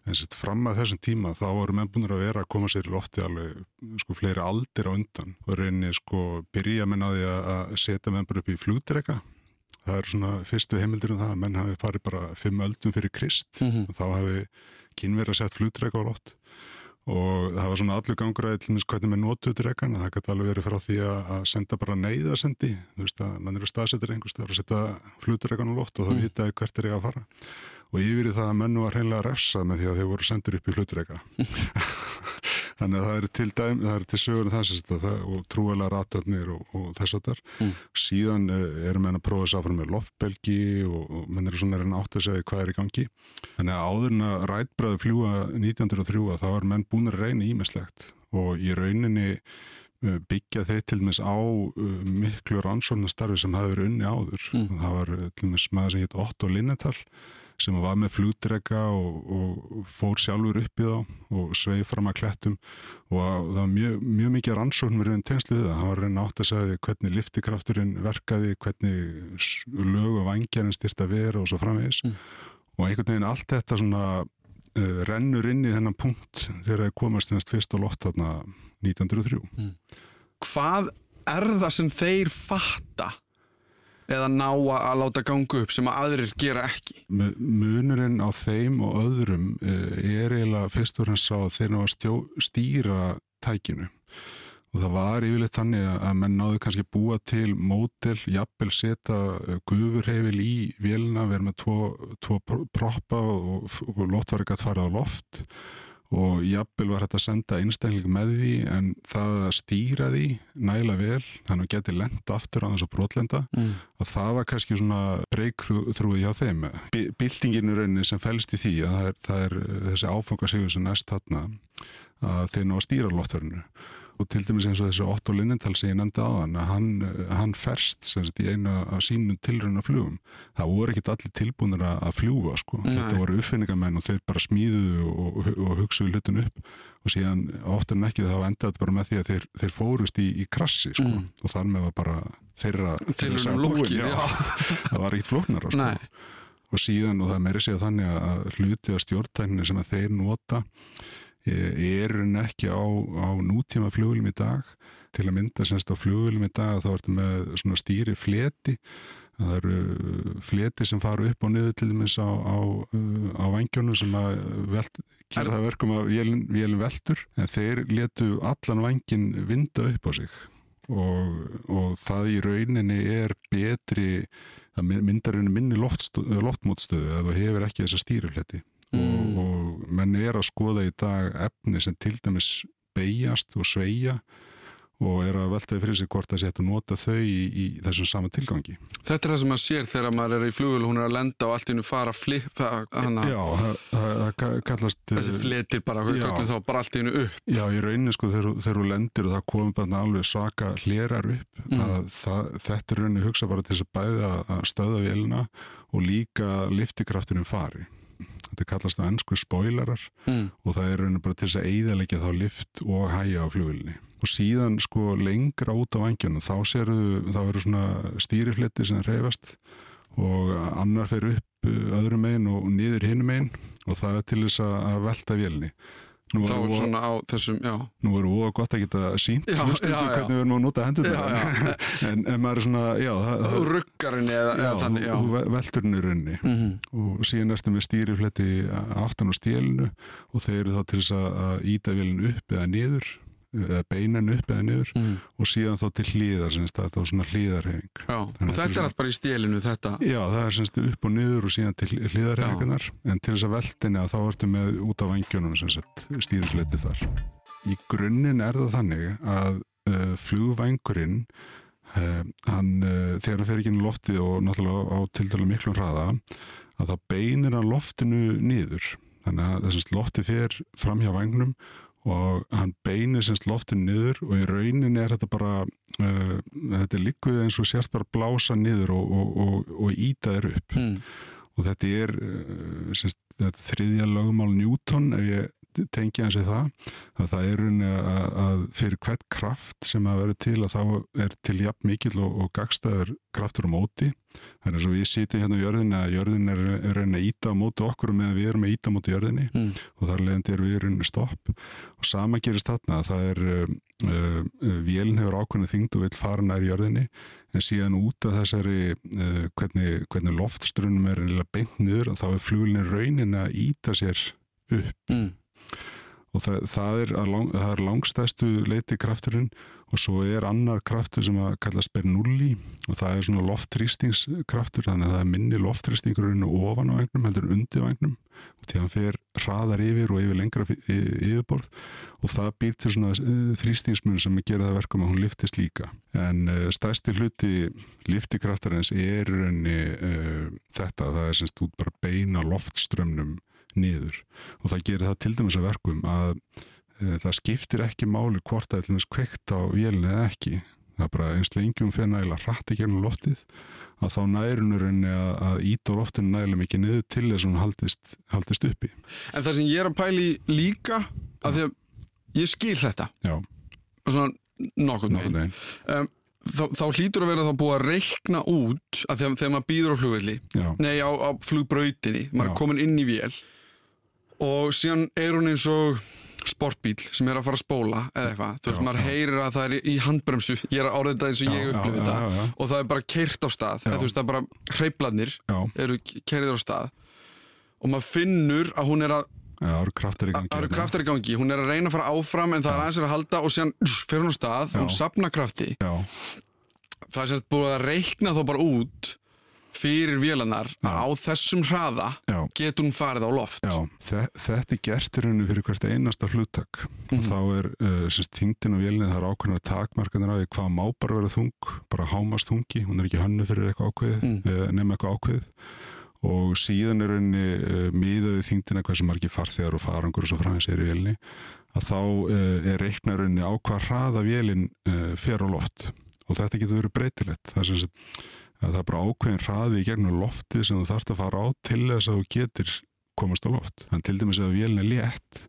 En semst fram að þessum tíma þá voru menn búin að vera að koma sér í lofti alveg sko fleiri aldir á undan. Og reyni sko byrja menn á því að að setja menn bara upp í flugdrega það er svona fyrstu heimildir um það að menn hafi farið bara fimm öldum fyrir krist. Mhm. og þá hafi kynverið að setja flugdrega á loft. Og það var svona allur gangur að til hvernig menn notuðu dregan það gæti alveg verið frá því að, að senda bara neyðasendi, þú veist að mann eru staðsettir einhvers staðar og setja flugdregan á loft og þá Mm. vitaði hvert er ég að fara og yfir það að menn var hreinlega refsað með því að þeir voru sendur upp í flugdrega [laughs] þannig að það er til dæm, það er til sögur það, sérst, að það og trúalega ratöfnir og, og þess að þar Mm. síðan uh, erum menn að prófa þess áfram með loftbelgi og, og menn eru svona átt að segja hvað er í gangi. Þannig að áður en að rætbræði fljúa 1903 þá var menn búin að reyna ímislegt og í rauninni uh, byggja þeir til dæmis á uh, miklu rannsóknastarfi sem hafi verið unni áður. Mm. það var til dæmis maður sem hétt Otto Linnetal sem var með flugdrega og, og fór sjálfur upp í þá og sveið fram að klettum. Og það var mjög, mjög mikið rannsókn verið en tegnslu við það, hann var reyna átt að segja hvernig liftikrafturinn verkaði, hvernig lög og vangjarinn styrt að vera og svo framvegis. Mm. og einhvern veginn allt þetta svona uh, rennur inn í þennan punkt þegar það komast þennast fyrst á loft þarna 1903 Hvað er það sem þeir fatta eða ná að láta ganga upp sem að aðrir gera ekki? Mu- Munurinn á þeim og öðrum uh, er eiginlega fyrst og fremst sá að þeir ná að stjó, stýra tækinu og það var yfirleitt þannig að menn náðu kannski búa til mótel, jafnvel setja uh, gufurheifil í vélina, vera með tvo, tvo pr- proppa og, og loftværi gætt fara á loft og jafnvel var þetta að senda einstakling með því en það að stýra því næla vel, þannig að geti lent aftur á þess að brotlenda Mm. að það var kannski svona breykþrúið hjá þeim. Bi- Byltingin í rauninni sem fælst í því að það er, það er þessi áfangasigur sem næst þarna að þeir ná að stýra loftverðinu og til dæmis eins og þessi Otto Lindenthal sem ég nefndi á hann, hann, hann ferst sagt, í einu af sínum tilröna flugum. Það voru ekkit allir tilbúinir að fljúa sko. Nei. Þetta voru uppfinningamenn og þeir bara smíðuðu og, og, og hugsuðu hlutin upp og síðan oftar en ekki þá endaði þetta bara með því að þeir, þeir fórust í, í krassi sko. Mm. og þar með var bara þeirra, búin, lokið, já. [laughs] það var ekkit flóknara sko. Og síðan og það meiri segja þannig að hluti af stjórntækninni sem að þeir nota er en ekki á, á nútíma flugulum í dag? Til að mynda semst á flugulum í dag þá ertu með svona stýri fleti. Það eru fleti sem fara upp og niður til dæmis á, á, á vangjónu sem að velt, gera það verkum að vélum, vélum veltur. En þeir letu allan vangin vinda upp á sig. Og, og það í rauninni er betri það myndar rauninni minni loftmótstöðu að þú hefur ekki þessa stýrifleti Mm. og, og menn er að skoða í dag efni sem til dæmis beigjast og sveia og er að veltaði fyrir sig hvort það sé að nota þau í, í þessum sama tilgangi. Þetta er það sem maður sér þegar maður er í flugul hún er að lenda og allt í hennu fara flip hana, Já, það, kallast þessi fletir bara, Já. þá bara allt í hennu upp Já, í rauninni sko þegar, þú lendir og það komum bara alveg svaka hlerar upp Mm. að það, þetta er rauninni hugsa bara til þess að bæða að stöða vélina og líka liftikraftinum fari. Þetta kallast það ennsku spoilerar mm. og það er bara til þess að eigðalegja þá lift og hæja á flugvillinni. Og síðan sko lengra út á vangjunum þá sérðu, þá eru svona stýrifleti sem reyfast og annar fer upp uh, öðrum megin og niður hinum megin og það er til þess að velta vélni. Nú þá er svona á þessum, já. Nú er óa gott að geta sínt Já, já, já. hvernig við erum að nota hendur [laughs] en, en maður er svona já, ruggarinn eða, eða þannig, já. og ve- velturinn er runni mm og síðan ertu með stýrifletti aftan á stélinu og þeir eru þá til þess að- íta vélinn upp eða niður beinan upp eða niður Mm. og síðan þá til hlýðar það er svona hlýðarhefing og þetta er er allt bara í stélinu þetta. Já, það er semst upp og niður og síðan til hlýðarhefingarnar en til þess að veltinni að þá ertu með út af vangjónum stýrisleiti þar. Í grunninn er það þannig að uh, flugvængurinn uh, hann, uh, þegar hann fer ekki inn í loftið og náttúrulega á til dælu miklum hraða að þá beinir hann loftinu niður. Þannig að þessast lofti fer fram hjá vagnum og hann beinir semst loftinu niður og í rauninni er þetta bara uh, þetta er líkuð eins og sért bara blása niður og, og, og, og íta þér upp mm. og þetta er uh, semst, þetta þriðja lögumál Newton ef ég tengi hans við það að það er rauninni að, að fyrir hvert kraft sem að vera til að þá er til jafn mikil og, og gagstæður kraftur á móti. Þannig að svo við sitjum hérna á jörðinni að jörðin er, er rauninni að íta á móti okkur meðan við erum að íta á móti jörðinni. Mm. og þar leðandi er við í rauninni stopp. Og sama gerist þarna að það er uh, uh, vélinn hefur ákveðinu þyngd og vil fara nær jörðinni. En síðan út af þessari uh, hvernig, hvernig loftstrunum er reynilega beint niður og þá er fluglinni raunin að íta sér upp. Mm. Og það, það, er, að lang, er langstæstu leiti krafturinn og svo er annar kraftur sem að kallast Bernoulli og það er svona loftþrýstingskraftur þannig að það er minni loftþrýstingurinn ofan á vagnum heldur undir vagnum og til hann fer hraðar yfir og yfir lengra yfirborð og það býr til svona eh, þrýstingsmun sem gerir það verkum að hún liftist líka. En uh, stærsti hluti liftikraftarins er í rauninni uh, þetta, það er semst út bara beina loftströmmnum niður. Og það gerir það til dæmis að verkum að e, það skiptir ekki máli hvort það er til dæmis kveikt á vélni eða ekki. Það er bara eins lengjum fyrir nægilega hratt ekki ennum loftið að þá nærunurinn að, að íta loftinu nægilega mikið niður til þess að hún haldist, haldist uppi. En það sem ég er að pæli líka að því að ég skil þetta. Já, svona nokkuð nokkuð megin neginn þá, þá hlýtur að vera þá búið að reikna út að þegar, þegar maður býður á flugvelli nei á, á flugbrautinni, maður Já. er komin inn í vél og síðan er hún eins og sportbíl sem er að fara að spóla eða eitthvað, þú veist, Já, maður já. heyrir að það er í handbremsu, ég er að orða þetta eins og ég Já, upplifi já, þetta. já, já. og það er bara keirt á stað, eða, þú veist, það er bara hreipladnir já, eru keirðir á stað. Og maður finnur að hún er að já, það eru kraftar í gangi það eru þarna. kraftar í gangi, hún er að reyna að fara áfram en það er aðeins að halda og síðan uff, fer hún á stað, Já. hún sapna krafti. Já, það er semst búið að reikna þá bara út fyrir að á þessum hraða já getur hún farið á loft Já, þe þetta er gert í rauninu fyrir hvert einasta hluttak Mhm. og þá er uh, semst þingdin og vélni það er ákveðnar takmarkanir á því hvað má bara vera þung, bara hámast þungi hún er ekki hönnu fyrir eitthvað ákveðið Mm. mm. nema eitthvað ákveðið og síðan er rauninni uh, miðaði þingdina hversu margir farþegar og farangur og svo framins er í vélni að þá uh, er reiknarunni á hvað hraða vélinn uh, fer á loft og þetta getur verið breytilegt það er, sem sagt, það er bara ákveðin hraði í gegnum loftið sem þú þarfst að fara á til þess að þú getur komast á loft. En til dæmis ef vélinn er létt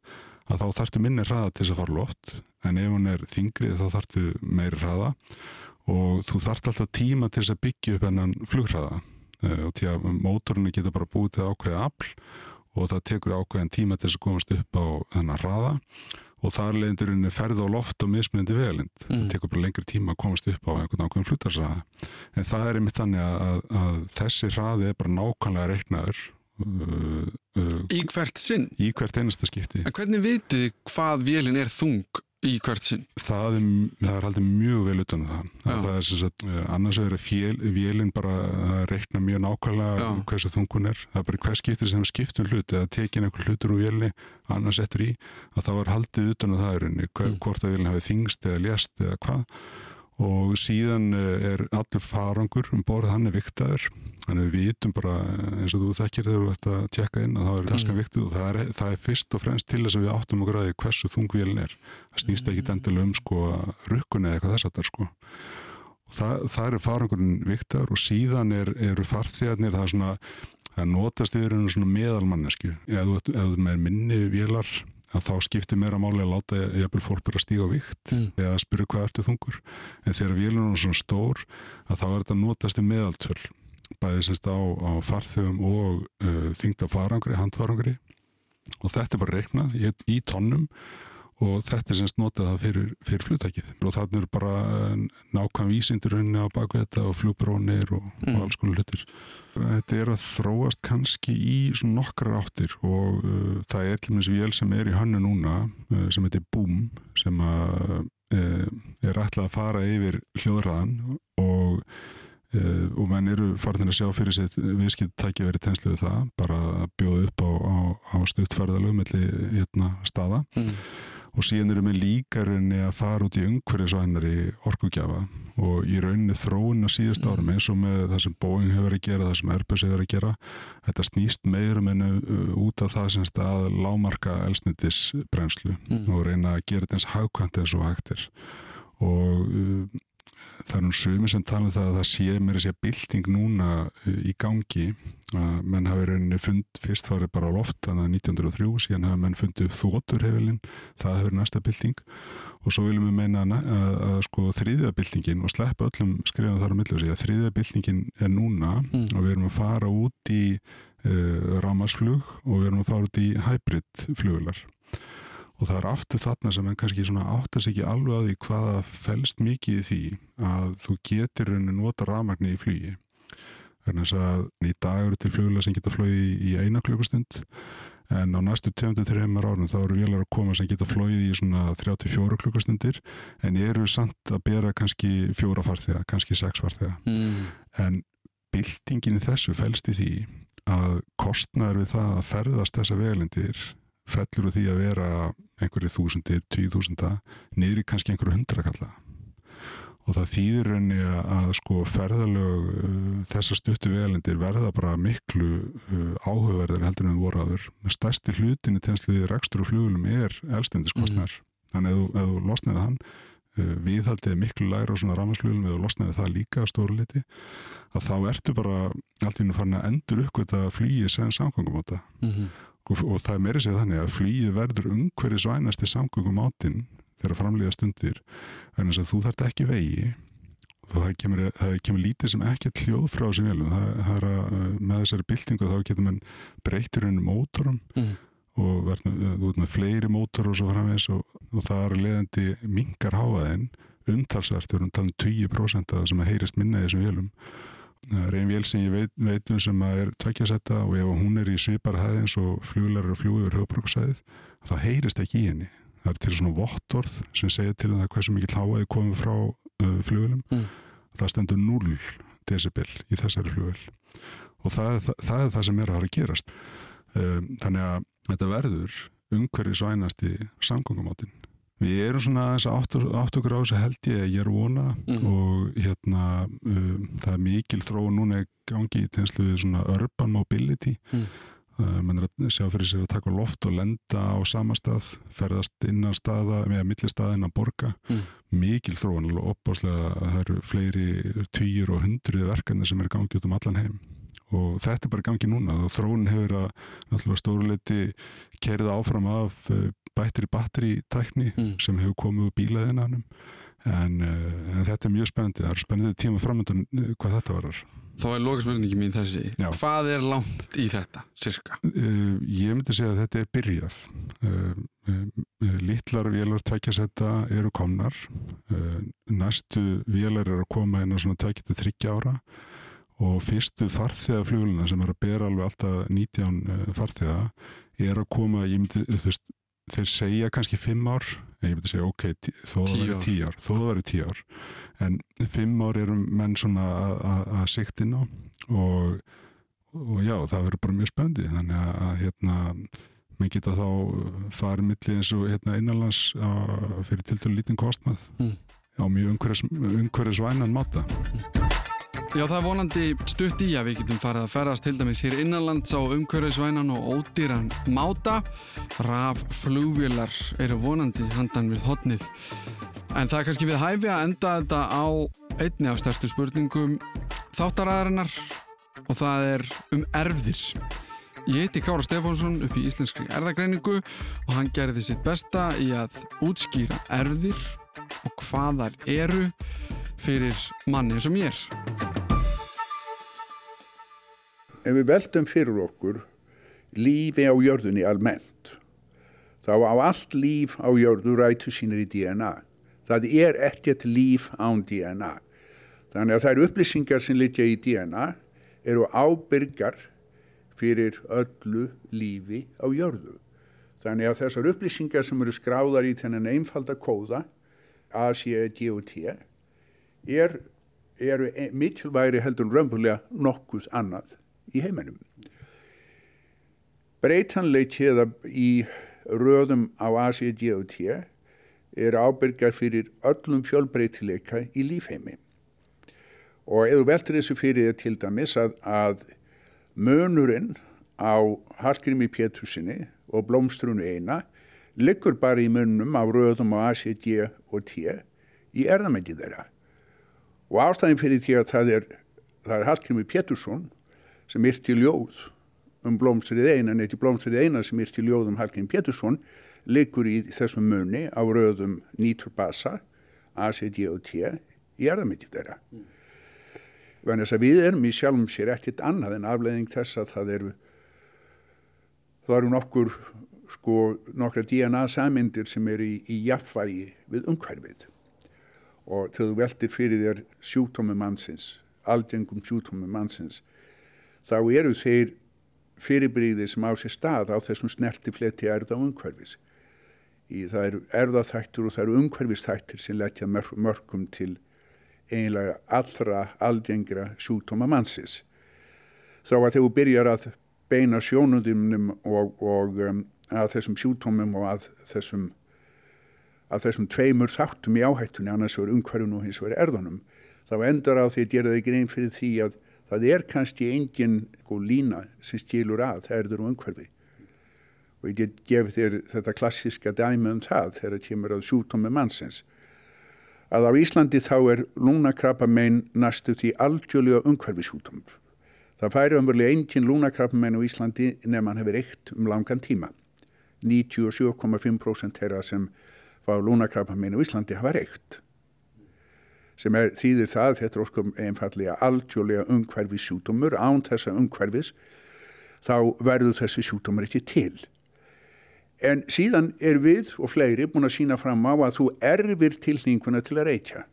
að þá þarftu minni hraða til þess að fara loft. En ef hún er þingrið þá þarftu meiri hraða. Og þú þarft alltaf tíma til þess að byggja upp hennan flughraða. Uh, og því að mótorinu getur bara búið til ákveða afl og það tekur ákveðan tíma til þess að komast upp á þennan hraða og þar leiðindurinn ferð á loft og mismunandi vegalind. Mm. Það tekur bara lengri tíma að komast upp á einhvern ákveðin flutarsraða. En það er einmitt þannig að, að, að þessi hraði er bara nákvæmlega reiknaður uh, uh, Í hvert sinn? Í hvert einasta skipti. En hvernig vitið hvað vélinn er þung í hvert sinn? Það er, það er haldið mjög vel utan um það. Það er sem sagt, eh, annars er vélinn bara að reikna mjög nákvæmlega Já. hversu þungun er. Það er bara hver skiptir sem skiptum hlut eða tekin einhver hlutur úr vélinni annars eftir í að það var haldið utan um það er unni, mm. hvort að vélinn hafi þingst eða ljast eða hvað og síðan eh, er allur farangur um borð, hann er viktaður þannig við vitum bara eins og þú þekkir þegar þú ert að tjekka inn að það er taskan mm. viktuð og það er, það er fyrst og fremst til þess að við áttum að græði hversu þungvélin er. Það snýst ekki endilega um sko rukkunni eða eitthvað þess að það er sko. Og það, það eru farangurinn viktaður og síðan er, eru farþjarnir það er svona, það notast yfir einu svona meðalmannesku eða þú með minni vélar að þá skiptir að máli að láta jafnvel fólk að stíga vikt mm. eða spyrja hvað ertu þungur en þegar vélunum er svona stór að þá er þetta notast í meðaltöl bæðið semst á, á farþöfum og uh, þingta farangri, handfarangri og þetta er bara reiknað í, í tónnum og þetta er semst notað fyrir, fyrir flutækið og þannig er bara nákvæm vísindur henni á baku þetta og flugbrónir og, mm. og alls konar hlutir. Þetta er að þróast kannski í nokkrar áttir og uh, það er meins vél sem er í hannu núna uh, sem heitir Boom sem að, uh, er ætlað að fara yfir hljóðræðan og og menn eru farin að sjá fyrir sér viðskipt tækja verið tenslu við það bara að bjóða upp á, á, á stuttferðalög melli hérna, staða mm og síðan erum við líka rauninni að fara út í umhverjusvænari orkugjafa og í rauninni þróun að síðast árum mm. eins og með það sem Boeing hefur að gera, það sem Airbus hefur að gera þetta snýst meirum en uh, út af það sem stað lámarka elsnitis brenslu mm. og reyna að gera þetta eins hagkvæmt eins og hægtir og uh, það er nú sumi sem tala um það að það sé mér að sé bilding núna uh, í gangi að menn hafi rauninni fund fyrst farið bara á loft, þannig að 1903 síðan hafa menn fundið þóturhefilin það hefur næsta bilding og svo viljum við meina að, að, að sko þriðja bildingin og sleppa öllum skrifum þar á millu að þriðja bildingin er núna mm. og við erum að fara út í uh, rámasflug og við erum að fara út í hybrid flugular og það er aftur þarna sem en kannski áttast ekki alveg að því hvaða fælst mikið í því að þú getur raunin nota rafmagni í flugi þannig að í dag eru til flugula sem geta flóið í eina klukkustund en á næstu 23 árum þá eru vélar að koma sem geta flóið í svona 34 klukkustundir en eru samt að bera kannski fjóra farþega, kannski sex farþega mm. en byltingin í þessu fælst í því að kostnæður við það að ferðast þessa vegalindir fellur úr því að vera einhverju þúsundir, tíu þúsunda niður í kannski einhverju hundrakalla og það þýðir raunni að sko ferðalög uh, þessar stuttu vegalindir verða bara miklu uh, áhugaverðar heldur en voru aður. Stærsti hlutin í tensluði rekstur og flugulum er elstendiskostnar. Mm. Þannig að ef þú losnaði hann, uh, viðhaldið miklu læra á svona ramarsflugulum eða losnaði það líka að stóru liti, að þá ertu bara allt í nú farin að endur uppgöta flýið sem samkvæmum á þetta. Mm -hmm og, það er meira sér þannig að flýið verður umhverjus vænasti samgöngum átinn þegar framlýða stundir þess að þú þart ekki vegi. Og það kemur, það kemur lítið sem ekki hljóð frá sem velum það, er að með þessari byltingu þá getur mann breytur ennum mótorum mm. og verður með, með fleiri mótor og svo framvegs og, og það er leðandi mingar háaðinn umtalsvert, við erum talað um 20% af það sem að heyrist minna í þessum velum það er einn vél sem ég veit, veitum sem að er tveikjasetta og ef hún er í sviparhæði eins og fluglar og fljúi yfir höfbruksæðið þá heyrist ekki í henni. Það er til svona vottorð sem segir til það hversu mikið hláaði komið frá uh, flugulum mm. það stendur 0 decibel í þessari flugul og það er það, það er það sem er að fara að gerast. Um, þannig að þetta verður umhverfið svænasti samgóngamáttin Við erum svona þess að átt á þess að held ég að ég er vona mm. og hérna um, það er mikil þróun núna gangi í tegnslu við svona urban mobility mm. mann er að sjá fyrir sér að taka loft og lenda á samastað ferðast innan staða, með millistað innan borga, mm. mikil þróan og opbáslega að það eru fleiri týjur og hundruði verkefni sem er gangið út um allan heim og þetta er bara gangið núna og þróun hefur að náttúrulega stóruleiti kerið áfram af bættri-battri tækni mm. sem hefur komið úr bílaðinanum en, en þetta er mjög spennandi, það er spennandi tíma framöndan hvað þetta varar Þá er lókasmörningi mín þessi. Já. Hvað er langt í þetta, cirka? Uh, ég myndi segja að þetta er byrjað. Uh, uh, Littlar vélar tveikjasetta eru komnar. Næstu vélar eru að koma inn á svona tveikjata þryggja ára og fyrstu farþegaflugulina sem er að bera alveg alltaf 19 farþega er að koma, ég myndi, þú veist, þeir segja kannski 5 ár, ég myndi segja ok, þó það verður 10 ár, þó það verður 10 ár en fimm ár eru menn svona að sikta inn á og, og já, það verður bara mjög spöndi þannig að, að hérna maður geta þá farið milli eins og hérna innanlands fyrir til til lítinn kostnað mm. á mjög umhverfisvænan máta mm. Já, það er vonandi stutt í að við getum farið að ferðast til dæmis hér innanlands á umhverfisvænan og ódýran máta. Raf flugvélar eru vonandi handan við hotnið. En það er kannski við hæfi að enda þetta á einni af stærstu spurningum þáttaræðarinnar og það er um erfðir. Ég heiti Kára Stefánsson upp í Íslenskri erðagreiningu og hann gerði sitt besta í að útskýra erfðir og hvaðar eru fyrir manni eins og mér. Ef við veltum fyrir okkur lífi á jörðunni almennt, þá á allt líf á jörðu rætu sínir í DNA. Það er ekkert líf án DNA. Þannig að eru upplýsingar sem litja í DNA eru ábyrgar fyrir öllu lífi á jörðu. Þannig að þessar upplýsingar sem eru skráðar í þennan einfalda kóða A, C, E, D og T er, eru mikilværi heldur römbulega nokkuð annað í heiminum. Breytanleikið í röðum á ACDOT er ábyrgar fyrir öllum fjölbreytileika í lífheimi. Og eða veldur þessu fyrir til dæmis að, að mönurinn á Hallgrími Pétursinni og Blómstrunu eina liggur bara í munum á röðum á ACD og T í erðamæti þeirra. Og ástæðin fyrir því að það er, er Hallgrími Pétursson sem yrti ljóð um blómstrið eina, neitt í blómstrið eina sem yrti ljóð um Hallgrim Pétursson liggur í þessum munni á röðum nýturbasa ACD og T í erðamitti þeirra. Mm. Þannig að við erum í sjálfum sér ekkit annað en afleðing þess að það eru það eru nokkur sko nokkra DNA samindir sem eru í, í jafnvægi við umhverfið og þegar þú veldir fyrir þér sjúktómi mannsins, aldengum sjúktómi mannsins þá eru þeir fyrirbríði sem á sér stað á þessum snertifleti erða og umhverfis. Í, það eru erðaþættur og það eru umhverfistættir sem letja mörgum til einlega allra aldengra sjúkdóma mannsins. Þá að þegar þú byrjar að beina sjónundumnum og, og um, að þessum sjúkdómum og að þessum, að þessum tveimur þáttum í áhættunni, annars verður umhverfun og hins verður erðunum, þá endur á því að gera þig grein fyrir því að það er kannski engin sko, lína sem stílur að erður umhverfi. Og ég get gefið þér þetta klassiska dæmi um það þegar það kemur að sjúkdómi mannsins. Að á Íslandi þá er lúnakrabbamein næstu því algjörlega umhverfi sjúkdómur það færi umverlega engin lúnakrabbamein á Íslandi nefn hann hefur eitt um langan tíma. 97,5% þeirra sem fá lúnakrabbamein á Íslandi hafa eitt sem er, þýðir það, þetta er óskum einfallega algjörlega umhverfis sjútumur, án þessa umhverfis, þá verður þessi sjútumur ekki til. En síðan er við og fleiri búin að sína fram á að þú erfir tilninguna til að reykja.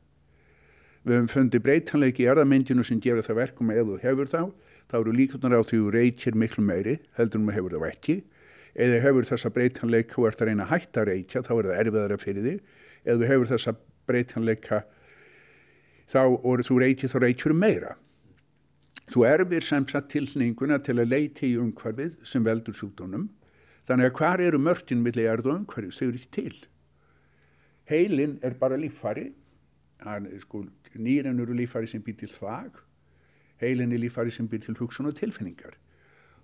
Við hefum fundið breytanleiki í erðamyndinu sem gefur það verkum ef þú hefur þá, þá eru líkunar á því þú reykjir miklu meiri, heldur um að hefur það ekki, eða hefur þessa breytanleika og ert að reyna að hætta að reykja, þá er það erfiðara fyrir þig, eða hefur þessa breytanleika þá voru þú reykið þá reykjur meira. Þú erfir semst tilninguna til að leyti í umhverfið sem veldur sjúkdónum þannig að hvar eru mörgin millir erð og umhverfið, þau eru til. Heilin er bara líffari, sko, nýren eru líffari sem býr til þvag, heilin er líffari sem býr til hugsun og tilfinningar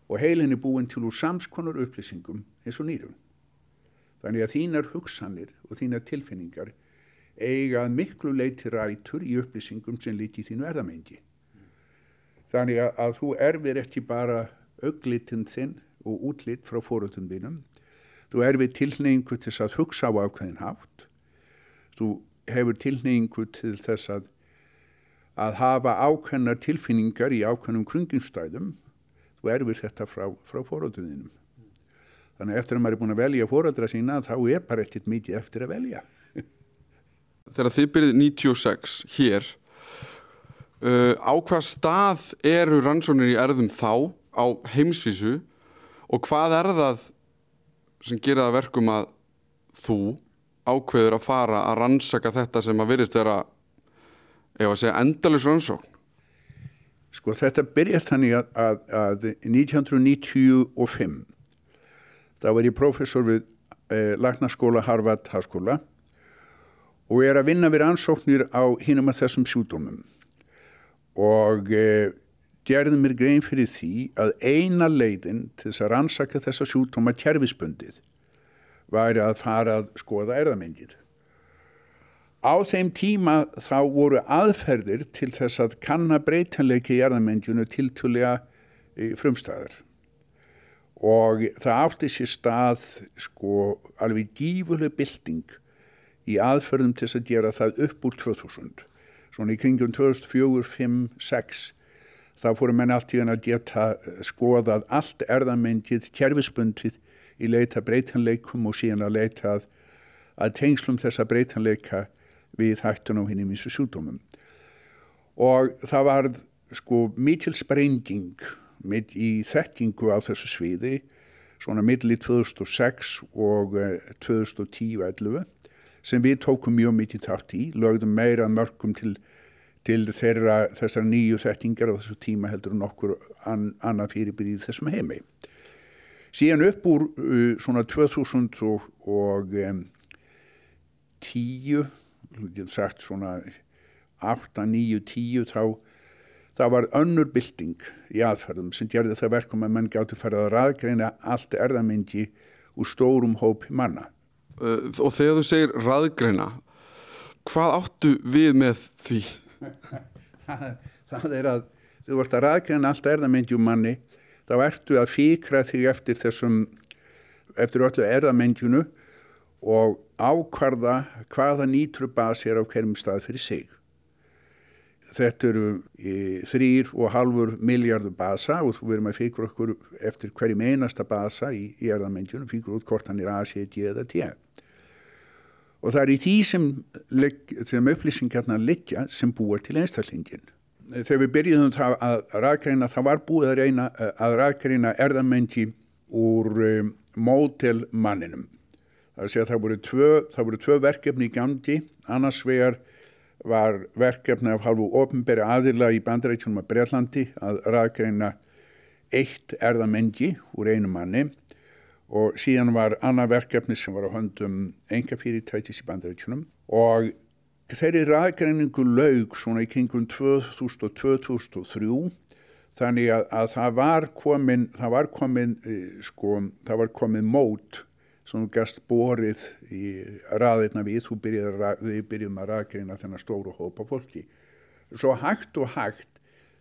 og heilin er búin til úr samskonar upplýsingum eins og nýrum. Þannig að þínar hugsanir og þínar tilfinningar eiga miklu leiti rætur í upplýsingum sem líti þínu erðamengi. Þannig að, að þú erfir ekki bara auglitinn þinn og útlitt frá fóröldum þínum, þú erfir tilneyingu til þess að hugsa á ákveðin hátt, þú hefur tilneyingu til þess að, að hafa ákveðnar tilfinningar í ákveðnum krungumstæðum og erfir þetta frá, frá fórölduninum. Þannig að eftir að maður er búin að velja fóröldra sína þá er bara ekkert mikið eftir að velja. Þegar þið byrjið 96 hér, uh, á hvað stað eru rannsóknir í erðum þá á heimsvísu og hvað er það sem gerir það verkum að þú ákveður að fara að rannsaka þetta sem að virðist vera, ef að segja, endalus rannsókn? Sko þetta byrjar þannig að, að, að 1995 þá var ég professor við eh, Lagnarskóla Harvard Háskóla og er að vinna við ansóknir á hinum að þessum sjúdómum og eh, gerði mér grein fyrir því að eina leiðin til þess að rannsaka þessa sjúdóma kjærfisbundið væri að fara að skoða erðamengir Á þeim tíma þá voru aðferðir til þess að kanna breytanleiki í erðamendjunu tiltulega frumstæðar. Og það átti sér stað sko alveg gífurlega bylting í aðferðum til að gera það upp úr 2000 svona í kringum 2004, 5, 6 þá fórum menn allt í hann að geta skoðað allt erðamendjið kerfisbundið í leita breytanleikum og síðan að leita að, að tengslum þessa breytanleika við hættun á hinn í mísu sjúdómum og það var sko mikil sprenging mitt í þekkingu á þessu sviði svona milli 2006 og 2010-11 eh, sem við tókum mjög mikið þátt í lögðum meira mörgum til, til þeirra þessar nýju þekkingar á þessu tíma heldur nokkur an, annað fyrirbyrðið þessum heimi síðan upp úr uh, svona 2010 getur sagt svona 8, 9, 10 þá það var önnur bylting í aðferðum sem gerði það verkum að menn gáttu farið að raðgreina allt erðamindi úr stórum hóp manna. Uh, og þegar þú segir raðgreina, hvað áttu við með því? [laughs] það, það er að þú vart að raðgreina allt erðamindi um manni, þá ertu að fíkra þig eftir þessum, eftir öllu erðamindinu og ákvarða hvaða nýtrubas er á hverjum stað fyrir sig. Þetta eru þrýr og halvur miljardur basa og þú verðum að fíkur okkur eftir hverjum einasta basa í, í erðamendjunum, fíkur út hvort hann er A, C, D eða T. Og það er í því sem, sem upplýsingarna liggja sem búa til einstaklingin. Þegar við byrjuðum það að ræðgreina, það var búið að reyna að ræðgreina erðamendi úr um, mótelmanninum það voru, tvö, það voru tvö verkefni í gangi annars vegar var verkefni af halvu ofnbæri aðila í bandarækjunum að Breitlandi að ræðgreina eitt erðamengi úr einu manni. Og síðan var annað verkefni sem var á höndum enga fyrirtætis í bandarækjunum og þeirri ræðgreiningu laug svona í kringum 2000-2003 þannig að, að það var komin það var komin eh, sko, það var komin mót sem gæst borið í raðirna við, þú byrjið, við byrjum að raðgreina þennan stóru hópa fólki. Svo hægt og hægt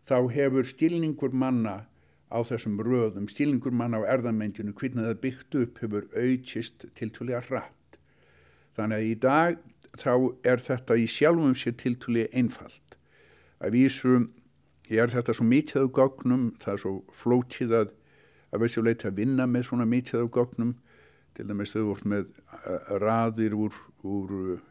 þá hefur stilningur manna á þessum röðum, stilningur manna á erðamendjunu, hvernig það byggt upp hefur auðkist tiltúlega rætt. Þannig að í dag þá er þetta í sjálfum sér tiltúlega einfalt. Að vísu er þetta svo mikið af gögnum, það er svo flótið að að veist ég leiti að vinna með svona mikið af gögnum til dæmis þau vort með eh, raðir úr, úr eh,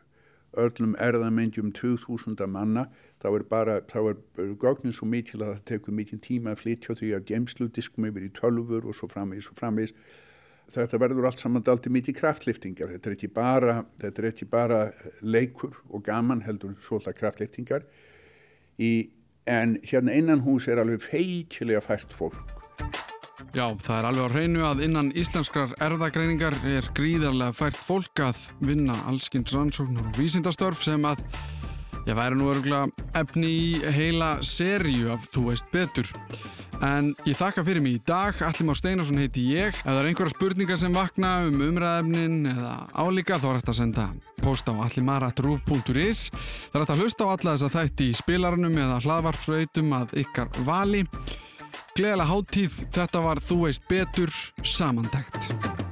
öllum erðamendjum 2000 manna. Þá er bara, þá er gögnin svo mikil að það tekur mikið tíma að flytja því að gemsludiskum yfir í tölfur og svo framvís og framvís þetta verður allt saman aldrei mikið kraftliftingar. Þetta er ekki bara, er ekki bara leikur og gaman heldur svolítið kraftliftingar. Í, en hérna innan hús er alveg feitilega fært fólk Já, það er alveg á hreinu að innan íslenskrar erðagreiningar er gríðarlega fært fólk að vinna allskynns rannsóknar og vísindastörf sem að Ég væri nú örgulega efni í heila serju af Þú veist betur. En ég þakka fyrir mig í dag, Allir Már Steinarsson heiti ég. Ef það er einhverja spurningar sem vakna um umræðefnin eða álíka þá er þetta að senda post á allimarat.ruf.is. Það er þetta að hlusta á alla þess að þætti í spilarunum eða hlaðvarpsveitum að ykkar vali. Gleðilega háttíð, þetta var Þú veist betur, samandægt.